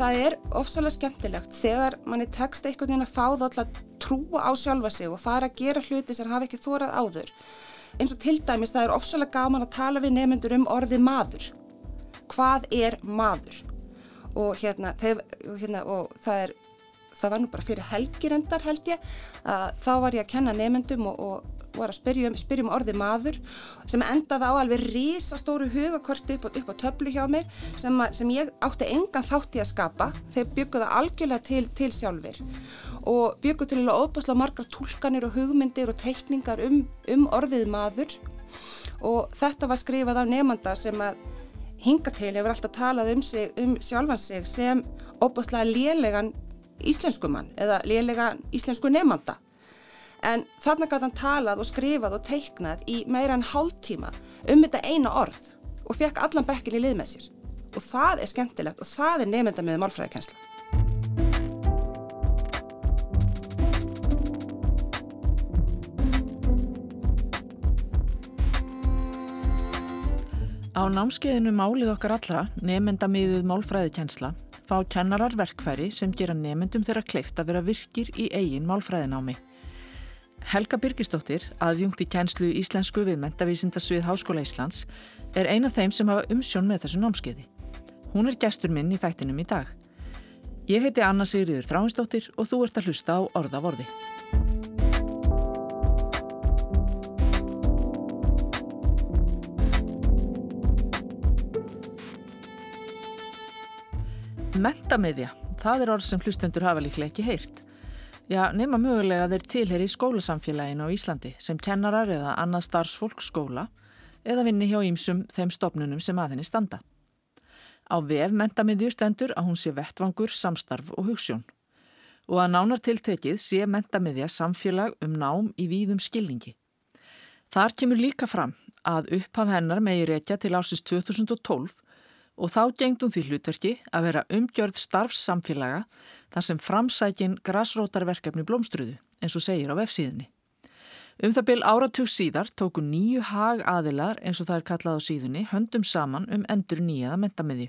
það er ofsalega skemmtilegt þegar manni tekst einhvern veginn að fá það alltaf að trúa á sjálfa sig og fara að gera hluti sem hafa ekki þórað áður. Eins og til dæmis það er ofsalega gaman að tala við nefnendur um orðið maður. Hvað er maður? Og hérna, þeir, hérna og það er, það var nú bara fyrir helgirendar held ég, að þá var ég að kenna nefnendum og, og var að spyrja um, spyrja um orði maður sem endaði á alveg risastóru hugakorti upp, upp á töflu hjá mig sem, sem ég átti engan þátti að skapa. Þeir bygguða algjörlega til, til sjálfur og bygguð til að óbúsla margar tólkanir og hugmyndir og teikningar um, um orðið maður. Og þetta var skrifað á nefnda sem að hinga til hefur alltaf talað um, sig, um sjálfan sig sem óbúslega lélegan íslenskumann eða lélegan íslensku nefnda en þarna gæti hann talað og skrifað og teiknað í meira en hálf tíma um þetta eina orð og fekk allan bekkin í lið með sér og það er skemmtilegt og það er nefnda með málfræðikensla. Á námskeiðinu Málið okkar allra, nefnda miðuð málfræðikensla, fá kennarar verkfæri sem gera nefndum þeirra kleift að vera virkir í eigin málfræðinámi. Helga Birgisdóttir, aðjungt í kjænslu íslensku við Mentavísindarsvið Háskóla Íslands, er eina af þeim sem hafa umsjón með þessu námskeiði. Hún er gestur minn í þættinum í dag. Ég heiti Anna Sigriður Þráinsdóttir og þú ert að hlusta á Orða vorði. Mentamiðja, það er orð sem hlustendur hafa líklega ekki heyrt. Já, nema mögulega þeir tilheri skólasamfélaginu á Íslandi sem kennarar eða annað starfsfólk skóla eða vinni hjá ímsum þeim stopnunum sem aðinni standa. Á vef mentamiðju stendur að hún sé vettvangur, samstarf og hugssjón og að nánartiltekið sé mentamiðja samfélag um nám í víðum skilningi. Þar kemur líka fram að upphaf hennar megi reykja til ásins 2012 og þá gengdum því hlutverki að vera umgjörð starfssamfélaga þar sem framsækin grasrótarverkefni blómstruðu, eins og segir á vefsíðinni. Um það byl áratug síðar tóku nýju hag aðilar, eins og það er kallað á síðunni, höndum saman um endur nýjaða mentamiðju.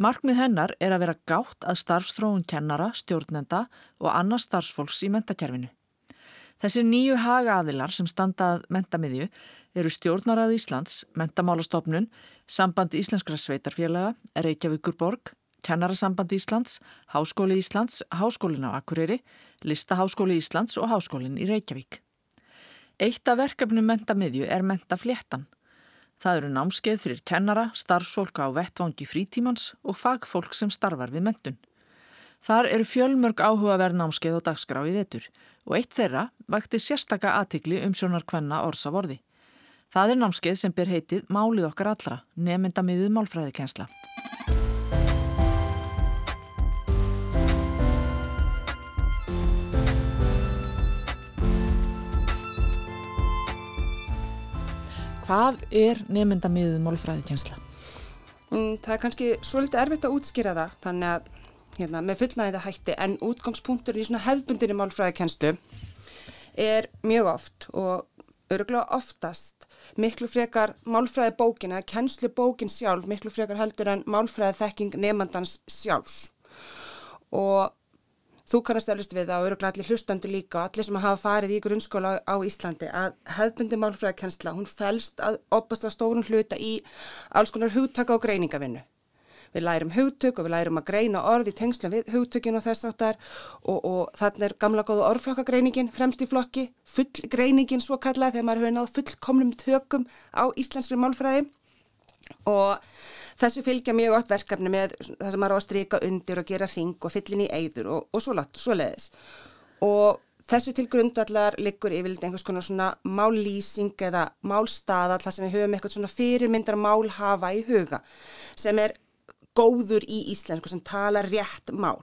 Markmið hennar er að vera gátt að starfstróun kennara, stjórnenda og annars starfsfólks í mentakerfinu. Þessi nýju hag aðilar sem standað mentamiðju eru stjórnarað Íslands, mentamálastofnun, samband Íslenskra sveitarfélaga, Reykjavíkur borg, Kennarasamband Íslands, Háskóli Íslands, Háskólin á Akureyri, Listaháskóli Íslands og Háskólin í Reykjavík. Eitt af verkefnum mentamiðju er mentafléttan. Það eru námskeið fyrir kennara, starfsfólk á vettvangi frítímans og fagfólk sem starfar við mentun. Þar eru fjölmörg áhugaverð námskeið og dagskrá í vetur og eitt þeirra vakti sérstaka aðtikli um sjónar hvenna orsa vorði. Það er námskeið sem ber heitið Málið okkar allra, nefndamiðuð málfræðikensla. Hvað er nefndamiðuð málfræðikensla? Mm, það er kannski svolítið erfitt að útskýra það, þannig að hérna, með fullnæðið hætti, en útgangspunktur í svona hefðbundinni málfræðikenslu er mjög oft og öruglega oftast miklu frekar málfræði bókin eða kennslu bókin sjálf miklu frekar heldur en málfræði þekking nefndans sjálfs og Þú kannast eflust við það og eru allir hlustandu líka, allir sem hafa farið í grunnskóla á Íslandi að hefðbundi málfræðarkensla, hún fælst að opast á stórun hluta í alls konar hugtaka og greiningavinnu. Við lærum hugtök og við lærum að greina orð í tengslu við hugtökinu og þess áttar og, og þannig er gamla góða orðflokkagreiningin fremst í flokki, fullgreiningin svo kallað þegar maður hefur náð fullkomnum tökum á íslenskri málfræði og Þessu fylgja mjög gott verkefni með það sem maður á að stryka undir og gera ring og fyllin í eigður og, og svo, svo leiðis. Og þessu til grundvallar liggur yfirlega einhvers konar svona mállýsing eða málstaða alltaf sem við höfum eitthvað svona fyrirmyndar mál hafa í huga sem er góður í íslensku sem tala rétt mál.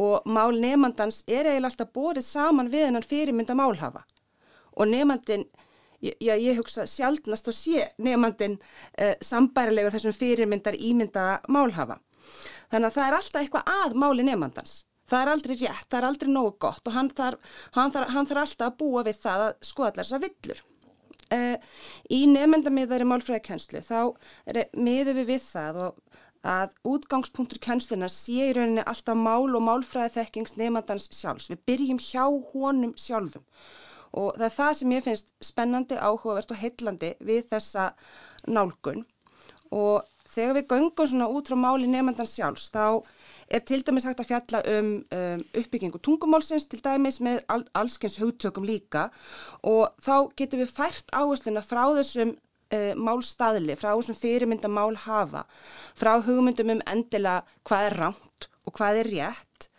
Og mál nefnandans er eiginlega alltaf borðið saman við hennan fyrirmyndar málhafa og nefnandin já, ég hugsa sjálfnast og sé nefnandin eh, sambærilega þessum fyrirmyndar ímyndaða málhafa. Þannig að það er alltaf eitthvað að máli nefnandans. Það er aldrei rétt, það er aldrei nógu gott og hann þarf, hann þarf, hann þarf alltaf að búa við það að skoða allar þessar villur. Uh, í nefndamiðari málfræðikenslu þá miður við við það og að útgangspunktur kennsluna sé í rauninni alltaf mál og málfræði þekkings nefndans sjálfs. Við byrjum hjá honum sjálfum og það er það sem ég finnst spennandi, áhugavert og heillandi við þessa nálgun. Og þegar við göngum svona út frá máli nefndans sjálfs þá er til dæmis hægt að fjalla um, um uppbyggingu tungumálsins til dæmis með all, allskens hugtökum líka. Og þá getum við fært áhersluna frá þessum uh, málstaðli, frá þessum fyrirmynda mál hafa, frá hugmyndum um endilega hvað er ránt og hvað er rétt.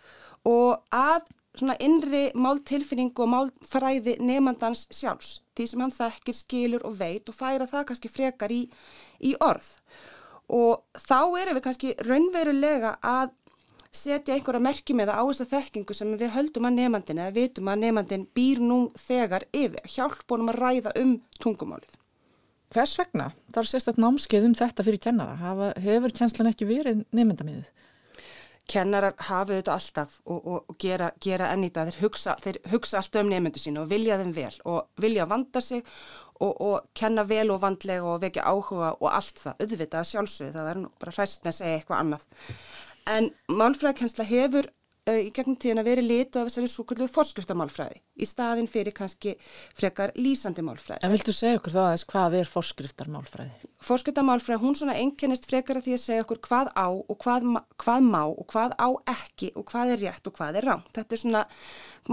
Og að svona innri máltilfinningu og málfræði nefndans sjálfs, því sem hann þekkir, skilur og veit og færa það kannski frekar í, í orð og þá erum við kannski raunverulega að setja einhverja merki með það á þessa þekkingu sem við höldum að nefnandin eða vitum að nefnandin býr nú þegar yfir, hjálpunum að ræða um tungumálið. Hvers vegna? Það er sérstaklega námskeið um þetta fyrir kennara. Hefur kennslan ekki verið nefndamiðið? Kennarar hafa þetta alltaf og, og, og gera, gera enn í það. Þeir hugsa, þeir hugsa alltaf um nefndu sín og vilja þeim vel og vilja vanda sig og, og kenna vel og vandlega og vekja áhuga og allt það. Auðvitað sjálfsögðu, það verður bara hræstna að segja eitthvað annað. En málfræðikensla hefur uh, í gegnum tíðan að veri litu af þessari súkullu fórskriftamálfræði í staðin fyrir kannski frekar lýsandi málfræði. En viltu segja okkur þá aðeins hvað er fórskriftarmálfræði? Fórskriftamálfræði, hún svona einkennist frekar að því að segja okkur hvað á og hvað, hvað má og hvað á ekki og hvað er rétt og hvað er rám. Þetta er svona,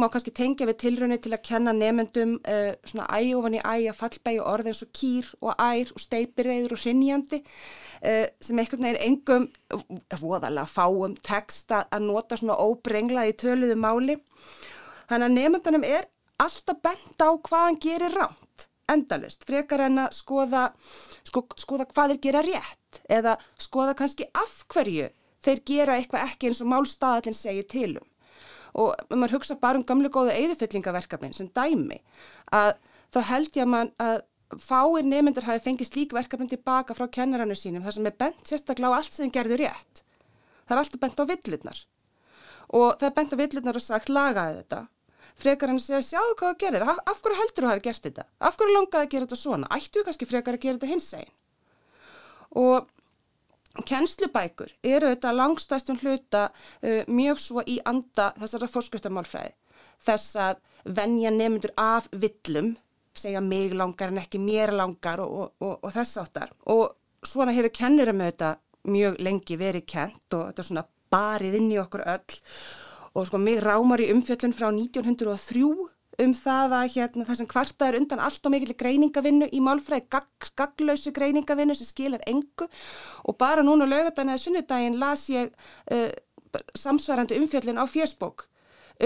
má kannski tengja við tilraunir til að kenna nefendum uh, svona æg ofan í æg að fallbægi orð eins og kýr og ær og steipirreiður og hrinnjandi uh, sem einhvern veginn engum voðalega fáum texta að nota svona óbrengla í töluðu máli. Þannig að nefndunum er alltaf bent á hvað hann gerir rámt endalust, frekar en að skoða, sko, skoða hvað þeir gera rétt eða skoða kannski af hverju þeir gera eitthvað ekki eins og málstaðallin segir tilum. Og maður hugsa bara um gamlu góða eðufyllingaverkefnin sem dæmi, að þá held ég að, man, að fáir nefnendur hafi fengið slík verkefnin tilbaka frá kennarannu sínum þar sem er bent sérstaklega á allt sem gerður rétt. Það er alltaf bent á villurnar og það er bent á villurnar og sagt lagaði þetta frekar hann að segja sjáu hvað það gerir, af hverju heldur þú að hafa gert þetta? Af hverju langaði að gera þetta svona? Ættu við kannski frekar að gera þetta hins einn og kennslubækur eru þetta langstæstum hluta uh, mjög svo í anda þessara fórskriftamálfræði þess að venja nefndur af villum segja mig langar en ekki mér langar og, og, og, og þess áttar og svona hefur kennurum auðvitað mjög lengi verið kent og þetta er svona barið inn í okkur öll og sko mig rámar í umfjöllun frá 1903 um það að hérna það sem kvarta er undan allt og mikill greiningavinnu í málfræði gag, gaglausu greiningavinnu sem skilar engu og bara núna lögadaginn eða sunnudaginn las ég uh, samsvarandi umfjöllun á fjörsbók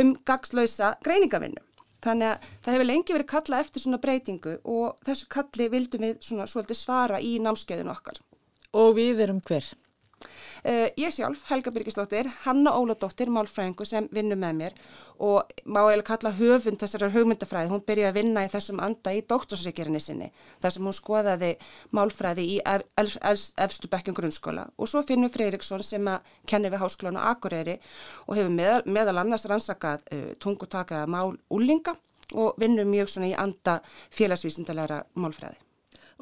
um gagslausa greiningavinnu. Þannig að það hefur lengi verið kallað eftir svona breytingu og þessu kalli vildum við svona svolítið svara í námskeiðinu okkar. Og við erum hver? Uh, ég sjálf, Helga Birgisdóttir, Hanna Óladóttir, málfræðingu sem vinnur með mér og má eiginlega kalla höfund þessar hugmyndafræði. Hún byrjaði að vinna í þessum anda í dóttorsreikerinni sinni þar sem hún skoðaði málfræði í ef, ef, ef, efstu bekkjum grunnskóla og svo finnur Freiriksson sem að kenni við háskólan á Akureyri og hefur meðal, meðal annars rannsakað uh, tungutakaða mál úlinga og vinnur mjög svona í anda félagsvísindalega málfræði.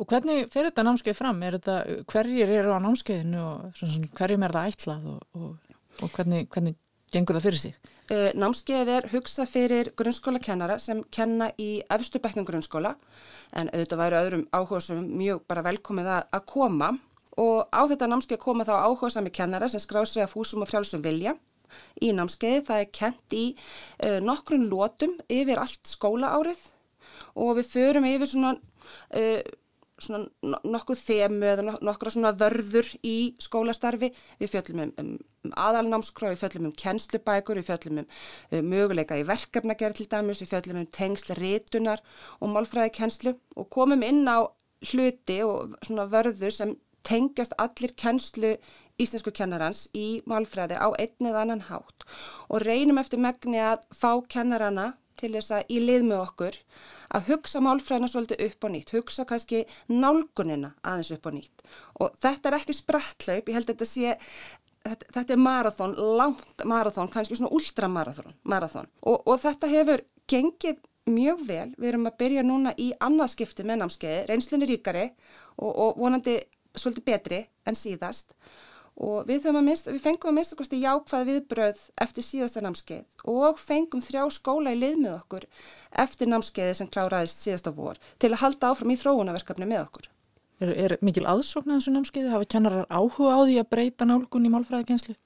Og hvernig fer þetta námskeið fram? Þetta, hverjir eru á námskeiðinu og hverjum er það ætlað og, og, og hvernig, hvernig gengur það fyrir sig? Uh, námskeið er hugsað fyrir grunnskóla kennara sem kenna í efstu bekkin grunnskóla en auðvitað væri öðrum áhugasum mjög bara velkomið að, að koma og á þetta námskeið koma þá áhugasami kennara sem skrá sig að fúsum og frjálsum vilja í námskeiði. Það er kent í uh, nokkrun lótum yfir allt skóla árið og við förum yfir svona uh, nokkuð þemu eða nokkra svona vörður í skólastarfi. Við fjöllum um, um, um aðalnámskrá, við fjöllum um kennslubækur, við fjöllum um, um möguleika í verkefnagerð til dæmis, við fjöllum um tengsl rétunar og málfræði kennslu og komum inn á hluti og svona vörður sem tengjast allir kennslu íslensku kennarans í málfræði á einn eða annan hátt og reynum eftir megni að fá kennarana til þess að í lið með okkur að hugsa málfræðina svolítið upp á nýtt, hugsa kannski nálgunina aðeins upp á nýtt. Og þetta er ekki sprattlaup, ég held að þetta sé, þetta, þetta er marathón, langt marathón, kannski svona ultramarathón marathón. Og, og þetta hefur gengið mjög vel, við erum að byrja núna í annarskipti með námskeiði, reynslunni ríkari og, og vonandi svolítið betri en síðast. og við, mista, við fengum að mista kosti jákvæð viðbröð eftir síðasta námskeið og fengum þrjá skóla í lið með okkur eftir námskeiði sem kláraðist síðasta vor til að halda áfram í þróunaverkefni með okkur. Er, er mikil aðsókn að þessu námskeiði? Hafa kennarar áhuga á því að breyta nálgun í málfræðikenslu?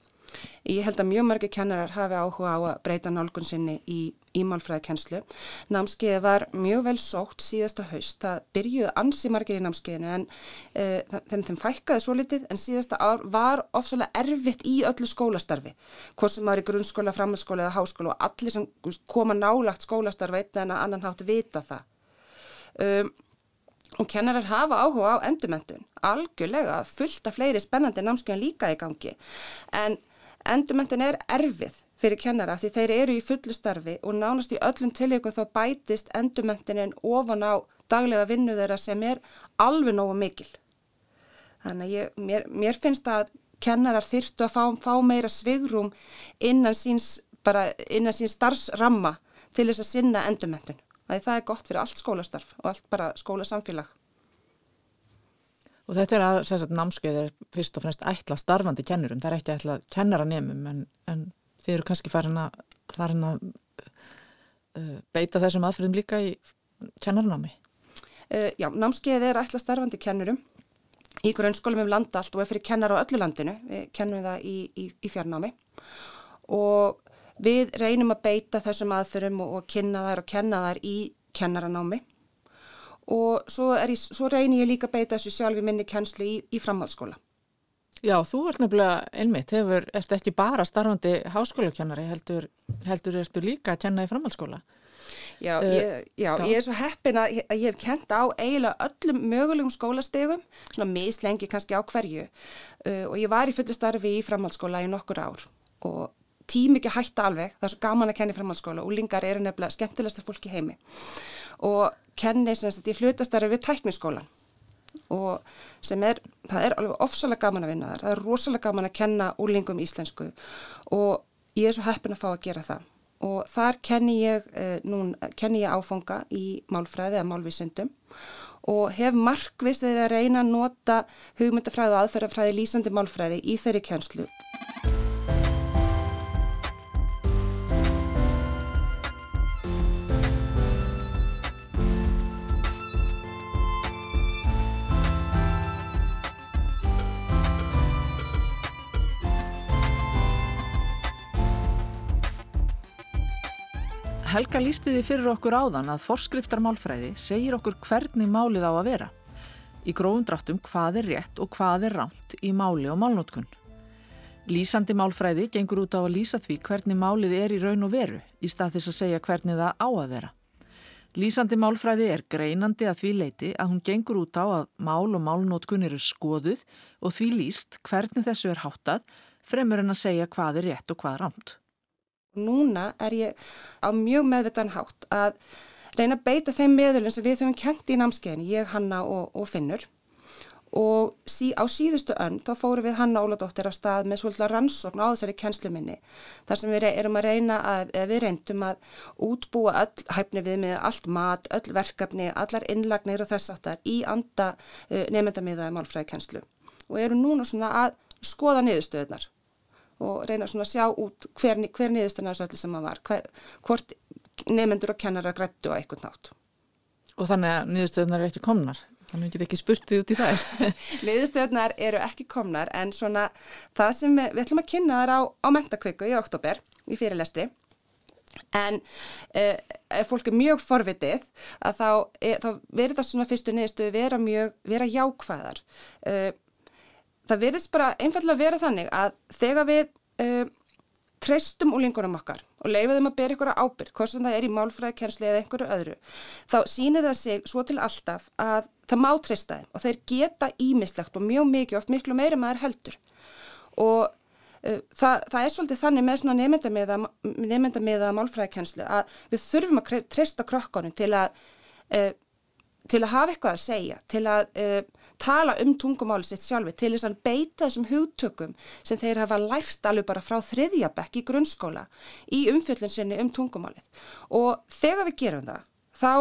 Ég held að mjög margir kennarar hafi áhuga á að breyta nálgun sinni í, í málfræðikenslu. Námskeiði var mjög vel sótt síðasta haust. Það byrjuði ansi margir í námskeiðinu en uh, þeim þeim fækkaði svo litið en síðasta ár var ofsalega erfitt í öllu skólastarfi. Hvort sem var í grunnskóla, framhaldsskóla eða háskóla og allir sem koma nálagt skólastarfi einn en að annan hátt vita það. Um, og kennarar hafa áhuga á endurmentun algjörlega fullt af fleiri spennandi námskeiðan líka í gangi en endurmentun er erfið fyrir kennara því þeir eru í fullu starfi og nánast í öllum tilíku þá bætist endurmentunin ofan á daglega vinnu þeirra sem er alveg nógu mikil þannig ég, mér, mér finnst að kennarar þyrtu að fá, fá meira svigrum innan síns, síns starfsramma til þess að sinna endurmentun Það er gott fyrir allt skólastarf og allt bara skólasamfélag. Og þetta er að sagt, námskeið er fyrst og fremst ætla starfandi kennurum, það er ekki ætla kennaranemum en, en þið eru kannski farin að, farin að uh, beita þessum aðferðum líka í kennarnámi? Uh, já, námskeið er ætla starfandi kennurum í grunnskólum um landa allt og er fyrir kennar á öllu landinu, við kennum það í, í, í fjarnámi. Og Við reynum að beita þessum aðförum og, og kynna þær og kenna þær í kennaranámi og svo, ég, svo reynir ég líka að beita þessu sjálf í minni kennslu í, í framhaldsskóla. Já, þú ert nefnilega einmitt, hefur, ert ekki bara starfandi háskólakennari, heldur, heldur ertu líka að kenna í framhaldsskóla? Já, uh, ég, já, já, ég er svo heppin að, að ég hef kent á eiginlega öllum mögulegum skólastegum, svona mislengi kannski á hverju uh, og ég var í fullu starfi í framhaldsskóla í nokkur ár og tím ekki hætta alveg, það er svo gaman að kenni framhaldsskóla og lingar eru nefnilega skemmtilegsta fólk í heimi. Og kenni sem þetta í hlutastarfi við tækniskólan og sem er, það er alveg ofsalega gaman að vinna þar, það er rosalega gaman að kenna úlingum íslensku. Og ég er svo heppin að fá að gera það. Og þar kenni ég, eh, nún, kenni ég áfanga í málfræði eða málvísundum og hef markvist þegar að reyna að nota hugmyndafræði og aðferðafræði lýsandi málfræði í þeirri kennslu. Helga lísti því fyrir okkur áðan að forskriftarmálfræði segir okkur hvernig málið á að vera. Í gróðum dráttum hvað er rétt og hvað er ránt í máli og málnótkun. Lýsandi málfræði gengur út á að lýsa því hvernig málið er í raun og veru í stað þess að segja hvernig það á að vera. Lýsandi málfræði er greinandi að því leiti að hún gengur út á að mál og málnótkun eru skoðuð og því lýst hvernig þessu er háttað fremur en að segja hvað er rétt og hvað er ránt. Núna er ég á mjög meðvitan hátt að reyna að beita þeim meðlun sem við höfum kent í námskeiðinu, ég, Hanna og, og Finnur. Og sí, á síðustu önn þá fórum við Hanna Óladóttir af stað með svolítið rannsókn á þessari kennsluminni þar sem við erum að reyna að, við reyndum að útbúa öll hæfni við með allt mat, öll verkefni, allar innlagnir og þess aftar í anda uh, nefndamiðaði málfræði kennslu og erum núna svona að skoða niðurstöðunar og reyna svona að sjá út hver, hver niðurstana þessu öllu sem maður var, hver, hvort nefnendur og kennara grættu á eitthvað nátt. Og þannig að niðurstöðunar eru ekki komnar? Þannig að við getum ekki spurt því út í það. niðurstöðunar eru ekki komnar en svona það sem við, við ætlum að kynna þar á, á mentakveiku í oktober í fyrirlesti en eh, ef fólk er mjög forvitið að þá, e, þá verður það svona fyrstu niðurstöðu vera mjög, vera jákvæðar. Eh, það verðist bara einfallega vera þannig að þegar við uh, treystum úlingunum okkar og leifaðum að bera ykkur á ábyrg, hvort sem það er í málfræði, kjensli eða einhverju öðru, þá sýnir það sig svo til alltaf að það má treysta þeim og þeir geta ímislegt og mjög mikið, oft miklu meira maður heldur. Og uh, það, það er svolítið þannig með svona nefnda með að málfræði kjenslu að við þurfum að treysta krokkonum til að uh, til að hafa eitthvað að segja, til að uh, tala um tungumáli sitt sjálfi, til þess að beita þessum hugtökum sem þeir hafa lært alveg bara frá þriðjabekk í grunnskóla í umfjöldin sinni um tungumálið. Og þegar við gerum það, þá,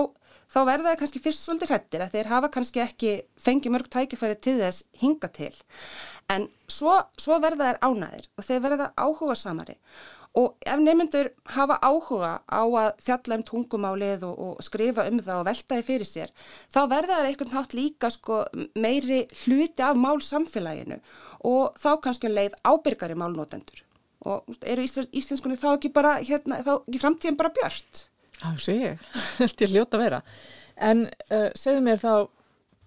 þá verða það kannski fyrst svolítið hrettir að þeir hafa kannski ekki fengið mörg tækifæri til þess hinga til en svo, svo verða þær ánæðir og þeir verða áhuga samari og ef nefnendur hafa áhuga á að fjalla um tungumálið og, og skrifa um það og veltaði fyrir sér þá verða það einhvern nátt líka sko, meiri hluti af málsamfélaginu og þá kannski um leið ábyrgari málnótendur og eru íslensk, íslenskunni þá ekki bara hérna, þá ekki framtíðin bara björnt Það sé ég, held ég hljóta að vera. En uh, segðu mér þá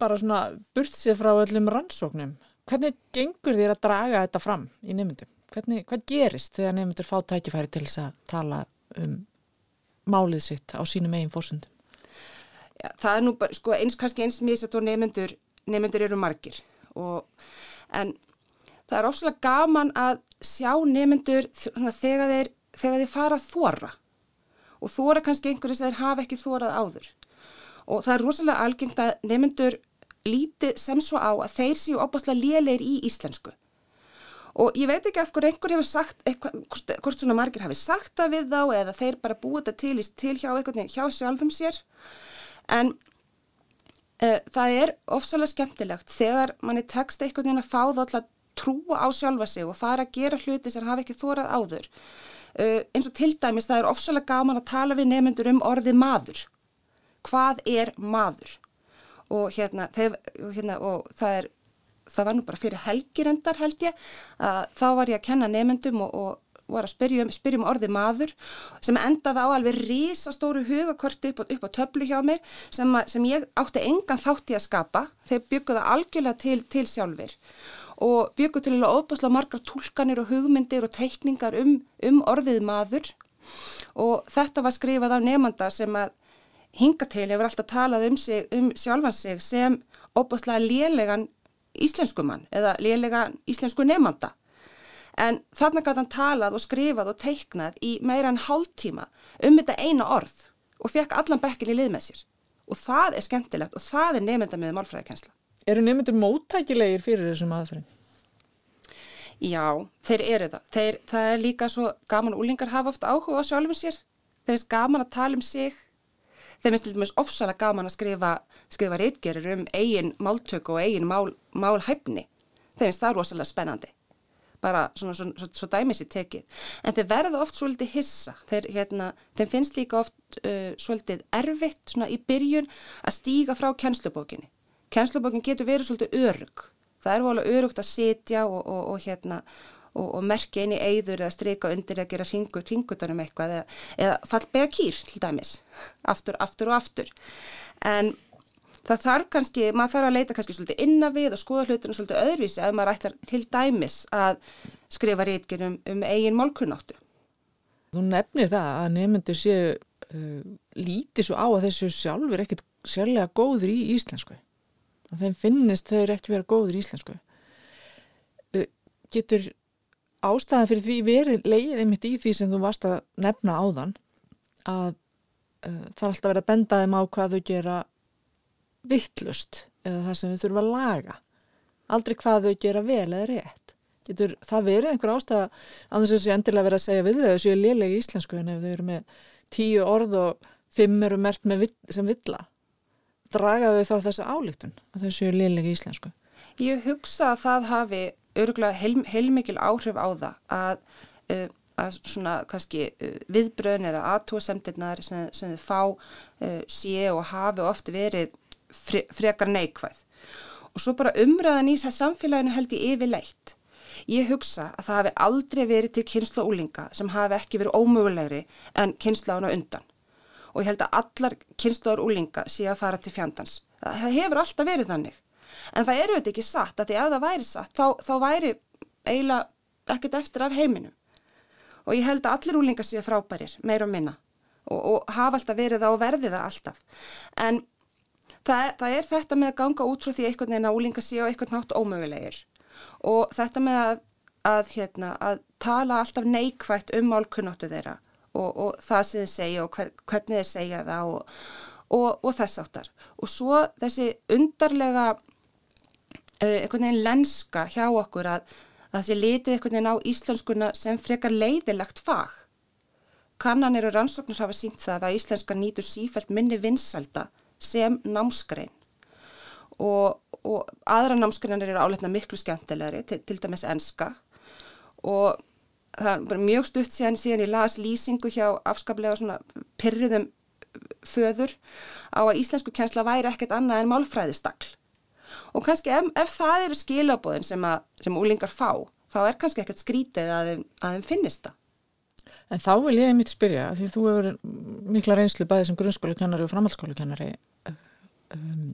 bara svona burt sér frá öllum rannsóknum. Hvernig gengur þér að draga þetta fram í nefndum? Hvernig, hvað gerist þegar nefndur fá tækifæri til þess að tala um málið sitt á sínum eigin fórsöndum? Já, það er nú bara, sko, eins, kannski eins misat og nefndur, nefndur eru margir og, en það er ofslega gaman að sjá nefndur þegar þeir, þegar þeir fara að þóra og þóra kannski einhverju sem þeir hafa ekki þórað áður. Og það er rosalega algengt að nefnendur líti sem svo á að þeir séu opaslega léleir í íslensku. Og ég veit ekki af hverju einhver hefur sagt, eitthvað, hvort svona margir hafi sagt það við þá eða þeir bara búið þetta til, til hjá eitthvað hjá sjálfum sér. En uh, það er ofsalega skemmtilegt þegar manni tekst eitthvað að fá það alltaf trúa á sjálfa sig og fara að gera hluti sem hafi ekki þórað áður. Uh, eins og til dæmis það er ofsalega gaman að tala við nefnendur um orðið maður. Hvað er maður? Og hérna, þeir, hérna og það er, það var nú bara fyrir helgirendar held ég, að þá var ég að kenna nefnendum og, og var að spyrja um, spyrja um orðið maður sem endaði á alveg risastóru hugakorti upp, upp á töflu hjá mér sem, sem ég átti engan þátti að skapa, þeir byggðu það algjörlega til, til sjálfur og byggur til að ofbásla margar tólkanir og hugmyndir og teikningar um, um orðið maður. Og þetta var skrifað á nefnda sem að hinga til hefur alltaf talað um, sig, um sjálfan sig sem ofbásla lélegan íslenskumann eða lélegan íslensku nefnda. En þarna gæti hann talað og skrifað og teiknað í meira en hálftíma um þetta eina orð og fekk allan bekkin í lið með sér. Og það er skemmtilegt og það er nefnda með málfræðikensla. Eru nefndur móttækilegir fyrir þessum aðferðin? Já, þeir eru það. Þeir, það er líka svo gaman, úlingar hafa oft áhuga á sjálfum sér. Þeir finnst gaman að tala um sig. Þeir finnst til dæmis ofsalega gaman að skrifa, skrifa reitgerir um eigin máltöku og eigin mál, málhæfni. Þeir finnst það rosalega spennandi. Bara svona svo, dæmis í tekið. En þeir verða oft svolítið hissa. Þeir, hérna, þeir finnst líka oft uh, svolítið erfitt svona í byrjun að stíga frá kennslubókinni Kennslubókin getur verið svolítið örug. Það er volið örugt að sitja og, og, og, hérna, og merkja inn í eigður eða streika undir að gera ringur, ringutunum eitthvað eða, eða fallbega kýr til dæmis, aftur, aftur og aftur. En það þarf kannski, maður þarf að leita kannski svolítið innan við og skoða hlutinu svolítið öðruvísi ef maður ætlar til dæmis að skrifa reytkjum um, eigin málkunnáttu. Þú nefnir það að nefnendur séu uh, lítið svo á að þessu sjálfur ekkert sérlega góður í íslensku að þeim finnist þau ekki vera góður í íslensku getur ástæðan fyrir því verið leið einmitt í því sem þú varst að nefna áðan að uh, það er alltaf verið að benda þeim á hvað þau gera vittlust eða það sem þau þurfa að laga aldrei hvað þau gera vel eða rétt getur það verið einhver ástæða að þess að þessu endilega verið að segja við þau þessu er liðlega íslensku en ef þau eru með tíu orð og fimm eru mert vill, sem villa dragaðu þá þessa álíktun að þau séu liðlega íslensku? Ég hugsa að það hafi örgulega heil, heilmikil áhrif á það að, uh, að svona kannski uh, viðbröðin eða aðtóðsemdirnar sem, sem þau fá uh, sé og hafi oft verið fre, frekar neikvæð. Og svo bara umræðan í þess samfélaginu held ég yfirleitt. Ég hugsa að það hafi aldrei verið til kynsla úlinga sem hafi ekki verið ómögulegri en kynsla ána undan og ég held að allar kynnslóður úlinga sé að fara til fjandans. Það hefur alltaf verið þannig. En það eru þetta ekki satt, að því ef það væri satt, þá, þá væri eiginlega ekkert eftir af heiminum. Og ég held að allir úlinga séu frábærir, meira og minna, og, og hafa alltaf verið það og verði það alltaf. En það, það er þetta með að ganga út frá því einhvern veginn að úlinga séu eitthvað nátt ómögulegir. Og þetta með að, að, hérna, að tala alltaf neikvægt um málkunnáttu þeirra og, og það sem þið segja og hver, hvernig þið segja það og, og, þess áttar. Og svo þessi undarlega einhvern veginn lenska hjá okkur að, að þessi litið einhvern veginn á íslenskuna sem frekar leiðilegt fag. Kannanir og rannsóknir hafa sínt það að íslenska nýtur sífælt minni vinsalda sem námskrein og, og aðra námskreinar eru áleitna miklu skemmtilegri, til, til dæmis enska. Og það er mjög stutt síðan síðan ég las lýsingu hjá afskaplega svona pyrruðum föður á að íslensku kjensla væri ekkert annað en málfræðistakl og kannski ef, ef það eru skilabóðin sem, að, sem úlingar fá þá er kannski ekkert skrítið að þeim, að þeim finnist það. En þá vil ég einmitt spyrja, því þú hefur mikla reynslu bæði sem grunnskólukennari og framhaldsskólukennari um,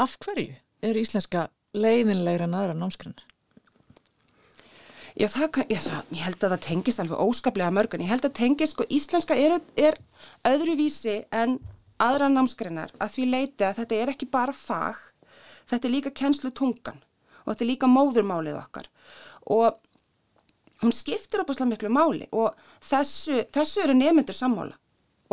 af hverju er íslenska leiðinlegra en aðra námskrennar? Já, það, ég, það, ég held að það tengist alveg óskaplega mörgun. Ég held að tengist, sko, íslenska er, er öðruvísi en aðra námskreinar að því leiti að þetta er ekki bara fag, þetta er líka kennslu tungan og þetta er líka móðurmálið okkar. Og hún skiptir opaslega miklu máli og þessu, þessu eru nefnendur sammála.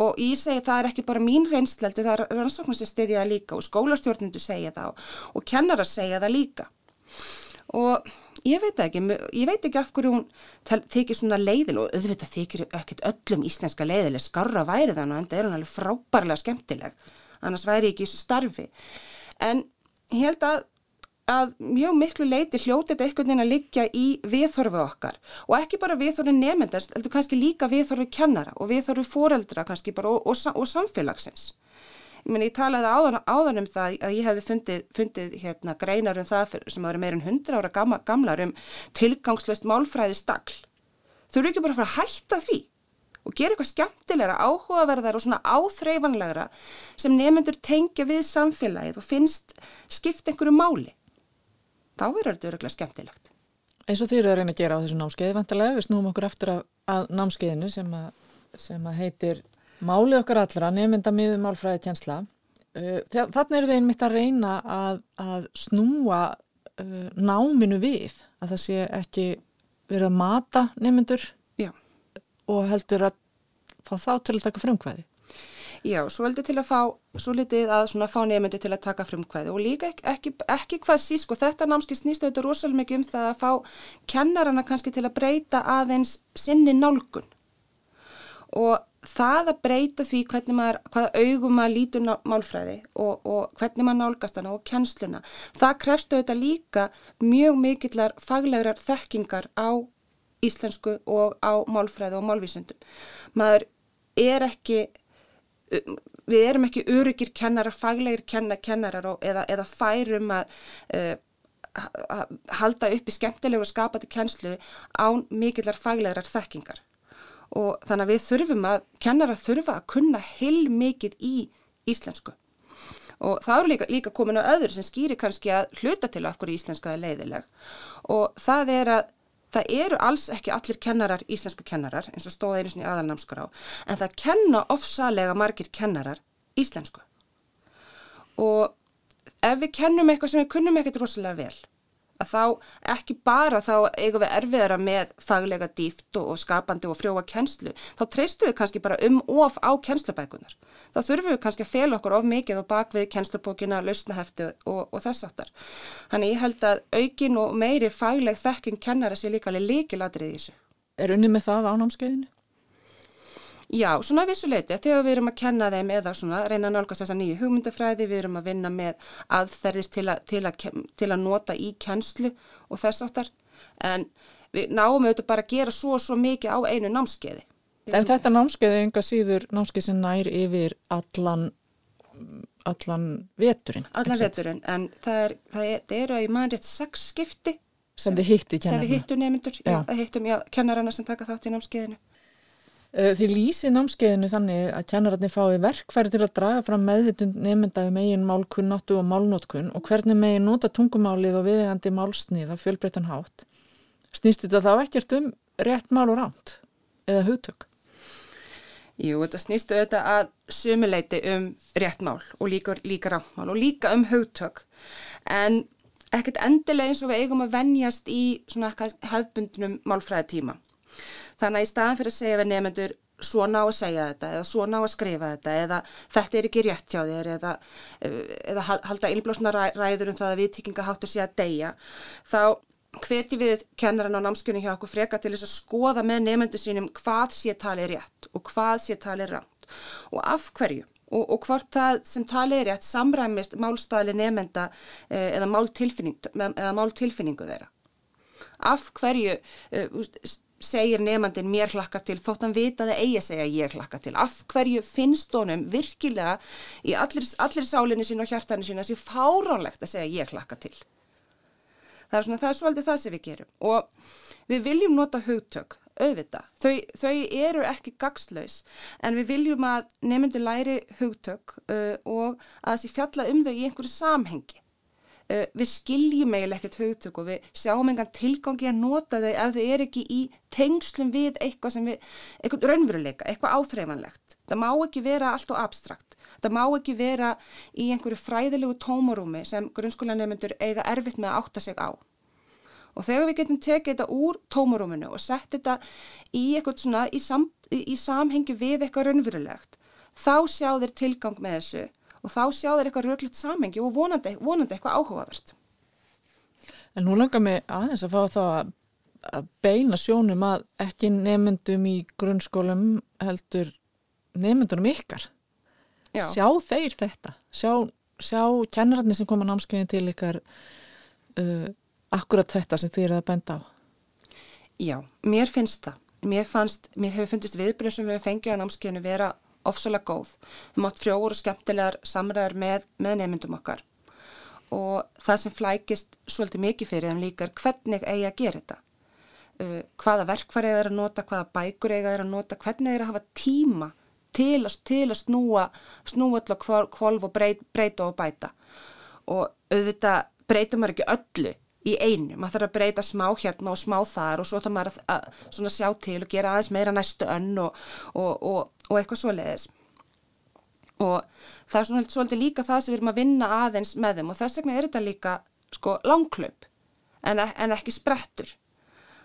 Og ég segi það er ekki bara mín reynsleldu, það er stiðja það líka og skólastjórnundu segja það og, og kennarar segja það líka. Og ég veit ekki, ég veit ekki af hverju hún þykir svona leiðil og auðvitað þykir ekkert öllum íslenska leiðileg skarra væri þannig en það er hún alveg frábærlega skemmtileg. Annars væri ekki í þessu starfi. En ég held að að mjög miklu leiti hljótið þetta einhvern veginn að liggja í viðhorfi okkar og ekki bara viðhorfi nefndast, heldur kannski líka viðhorfi kennara og viðhorfi foreldra kannski bara og, og, og samfélagsins. Ég, meni, ég talaði áðan, áðan um það að ég hefði fundið, fundið hérna, greinar um það sem eru meirinn 100 ára gamla, gamlar um tilgangslöst málfræði stakl. Þau eru ekki bara að fara að hætta því og gera eitthvað skemmtilegra, áhugaverðar og svona áþreifanlegra sem nefnendur tengja við samfélagið og finnst skipt einhverju máli þá verður þetta öruglega skemmtilegt. Eins og þið eru að reyna að gera á þessu námskeiði vantilega, við snúum okkur aftur að, að námskeiðinu sem að, sem að heitir Máli okkar allra, nefnda miður málfræði tjensla. Uh, Þannig eru þið einmitt að reyna að, að snúa uh, náminu við, að það sé ekki verið að mata nefnendur og heldur að fá þá til að taka frumkvæði. Já, svo heldur til að fá, svo litið að svona fá nefndu til að taka frumkvæði og líka ekki, ekki, ekki hvað sísk og þetta námski snýst auðvitað rosalega mikið um það að fá kennarana kannski til að breyta aðeins sinni nálgun og það að breyta því hvernig maður, hvaða augum maður lítur málfræði og, og hvernig maður nálgast hana og kennsluna, það krefstu auðvitað líka mjög mikillar faglegar þekkingar á íslensku og á málfræði og málvísundum. Maður er ekki við erum ekki örugir kennarar, faglegir kenna, kennarar og, eða, eða færum að uh, halda upp í skemmtilegur og skapati kennslu án mikillar faglegar þekkingar. Og þannig að við þurfum að kennarar þurfa að kunna heil mikið í íslensku. Og það eru líka, líka komin á öður sem skýri kannski að hluta til af hverju íslenska er leiðileg og það er að Það eru alls ekki allir kennarar, íslensku kennarar, eins og stóða einu sinni aðalnamskur á, en það kenna ofsalega margir kennarar íslensku. Og ef við kennum eitthvað sem við kunnum ekkert rosalega vel, að þá ekki bara þá eigum við erfiðara með faglega dýft og skapandi og frjóa kennslu, þá treystu við kannski bara um of á kennslubækunar. Þá þurfum við kannski að fel okkur of mikið og bakvið kennslubókina, lausnahefti og, og þess aftar. Þannig ég held að aukin og meiri fagleg þekking kennara sér líka alveg líkiladrið í þessu. Er unni með það á námskeiðinu? Já, svona vissuleiti, þegar við erum að kenna þeim eða svona reyna að nálgast þessa nýju hugmyndafræði, við erum að vinna með aðferðir til að, til að, til að nota í kennslu og þess áttar, en við náum auðvitað bara að gera svo og svo mikið á einu námskeiði. En þetta námskeiði enga síður námskeið sem nær yfir allan, allan veturinn. Allan veturinn, en það, er, það, er, að í maður rétt sex skipti sem. Sem við hittum nefndur, já, já hittum já, kennarana sem taka þátt í námskeiðinu. Eh, Þið lýsið námskeiðinu þannig að kennararnir fái verkfæri til að draga fram meðvitund nefnda um eigin málkunnáttu og málnótkun og hvernig megin nota tungumálið og viðegandi málsnið af fjölbreytan hátt. Snýst þetta þá ekkert um rétt mál og ránt eða hugtök? Jú, þetta snýstu auðvitað að sumuleiti um rétt mál og líka, líka ránt mál og líka um hugtök en ekkert endilega eins og við eigum að venjast í svona hefbundnum málfræðitíma. Þannig að í staðan fyrir að segja við nefnendur svona á að segja þetta eða svona á að skrifa þetta eða þetta er ekki rétt hjá þér eða, eða halda innblásna ræður um það að viðtíkingaháttur sé að deyja þá hveti við kennaran á námskjörni hjá okkur freka til þess að skoða með nefnendur sínum hvað sé talið rétt og hvað sé talið ránt og af hverju og, og hvort það sem tali er rétt samræmist málstæðli nefnda eh, eða máltilfinningu þeirra. Af hverju uh, segir nefnandin mér hlakkar til þótt hann vita það eigi að segja ég hlakkar til. Af hverju finnst honum virkilega í allir, allir sálinni sín og hjartarni sín að sé fáránlegt að segja ég hlakkar til. Það er svona það er svolítið það sem við gerum og við viljum nota hugtök auðvita. Þau, þau eru ekki gagslaus en við viljum að nefndu læri hugtök uh, og að þessi fjalla um þau í einhverju samhengi. Uh, við skiljum eiginlega ekkert hugtök og við sjáum engan tilgangi að nota þau ef þau eru ekki í tengslum við eitthvað sem við, eitthvað raunveruleika, eitthvað áþreifanlegt. Það má ekki vera allt og abstrakt. Það má ekki vera í einhverju fræðilegu tómarúmi sem grunnskólanemundur eiga erfitt með að átta sig á og þegar við getum tekið þetta úr tómarúminu og sett þetta í eitthvað svona í, sam, í samhengi við eitthvað raunverulegt þá sjá þeir tilgang með þessu og þá sjá þeir eitthvað röglegt samhengi og vonandi, vonandi eitthvað áhugavert En nú langar mig aðeins að fá það að beina sjónum að ekki nefndum í grunnskólum heldur nefndunum ykkar Já. sjá þeir þetta sjá, sjá kennararnir sem koma námskeiðin til ykkar uh, akkurat þetta sem þið eru að benda á? Já, mér finnst það. Mér, fannst, mér hefur fundist viðbröð sem við fengið á námskeiðinu vera ofsalega góð. Við mátt frjóður og skemmtilegar samræður með, með nefndum okkar og það sem flækist svolítið mikið fyrir þeim líka er hvernig eigi að gera þetta. Uh, hvaða verkfæri eða er að nota, hvaða bækur eigi að nota, hvernig er að hafa tíma til að, til að snúa, snúa allar kvolv og breyta og bæta. Og auðvitað breyta maður ekki öllu í einu, maður þarf að breyta smá hérna og smá þar og svo þarf maður að, að sjá til og gera aðeins meira næstu önn og, og, og, og eitthvað svo leiðis og það er svona svolítið líka það sem við erum að vinna aðeins með þeim og þess vegna er þetta líka sko langklaup en, en ekki sprettur.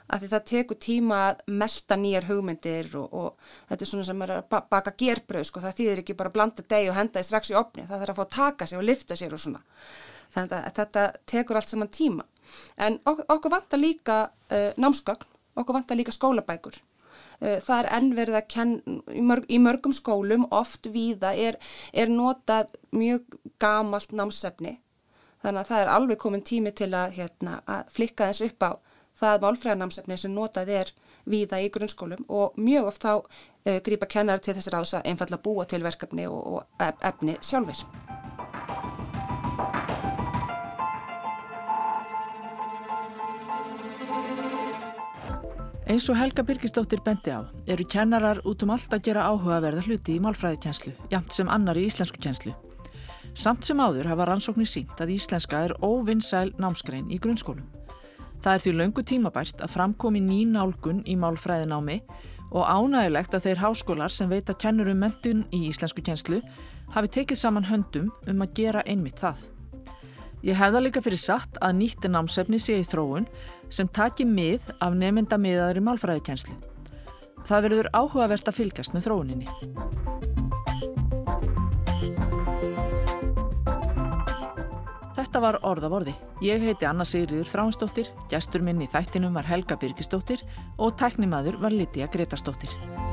Af því það tekur tíma að melda nýjar hugmyndir og þetta er svona sem er að baka gerbröð sko, það þýðir ekki bara að blanda deg og henda því strax í opni, það þarf að fá að taka sig og lifta sér og svona. Þannig að þetta tekur allt saman tíma En ok okkur vantar líka uh, námsgögn, okkur vantar líka skólabækur. Uh, það er ennverð að kenn, í, mörg, í mörgum skólum, oft víða, er, er notað mjög gamalt námsefni. Þannig að það er alveg komin tími til að, hérna, að flikka þess upp á það málfræðarnámsefni sem notað er víða í grunnskólum og mjög oft þá uh, grýpa kennar til þessar ás að einfalla búa til verkefni og, og efni sjálfur. Eins og Helga Birgisdóttir bendi á eru kennarar út um allt að gera áhugaverða hluti í málfræðikenslu, jamt sem annar í íslensku kenslu. Samt sem áður hafa rannsóknir sínt að íslenska er óvinnsæl námskrein í grunnskólum. Það er því löngu tímabært að framkomi ný nálgun í málfræðinámi og ánægilegt að þeir háskólar sem veita kennurum mentun í íslensku kenslu hafi tekið saman höndum um að gera einmitt það. Ég hefða líka fyrir satt að nýtti námsefni sé í þróun sem taki mið af nefnda miðaður í málfræðikenslu. Það verður áhugavert að fylgjast með þróuninni. Þetta var orða vorði. Ég heiti Anna Sigriður Þránsdóttir, gestur minn í þættinum var Helga Birgisdóttir og tæknimaður var Lítiða Gretarsdóttir.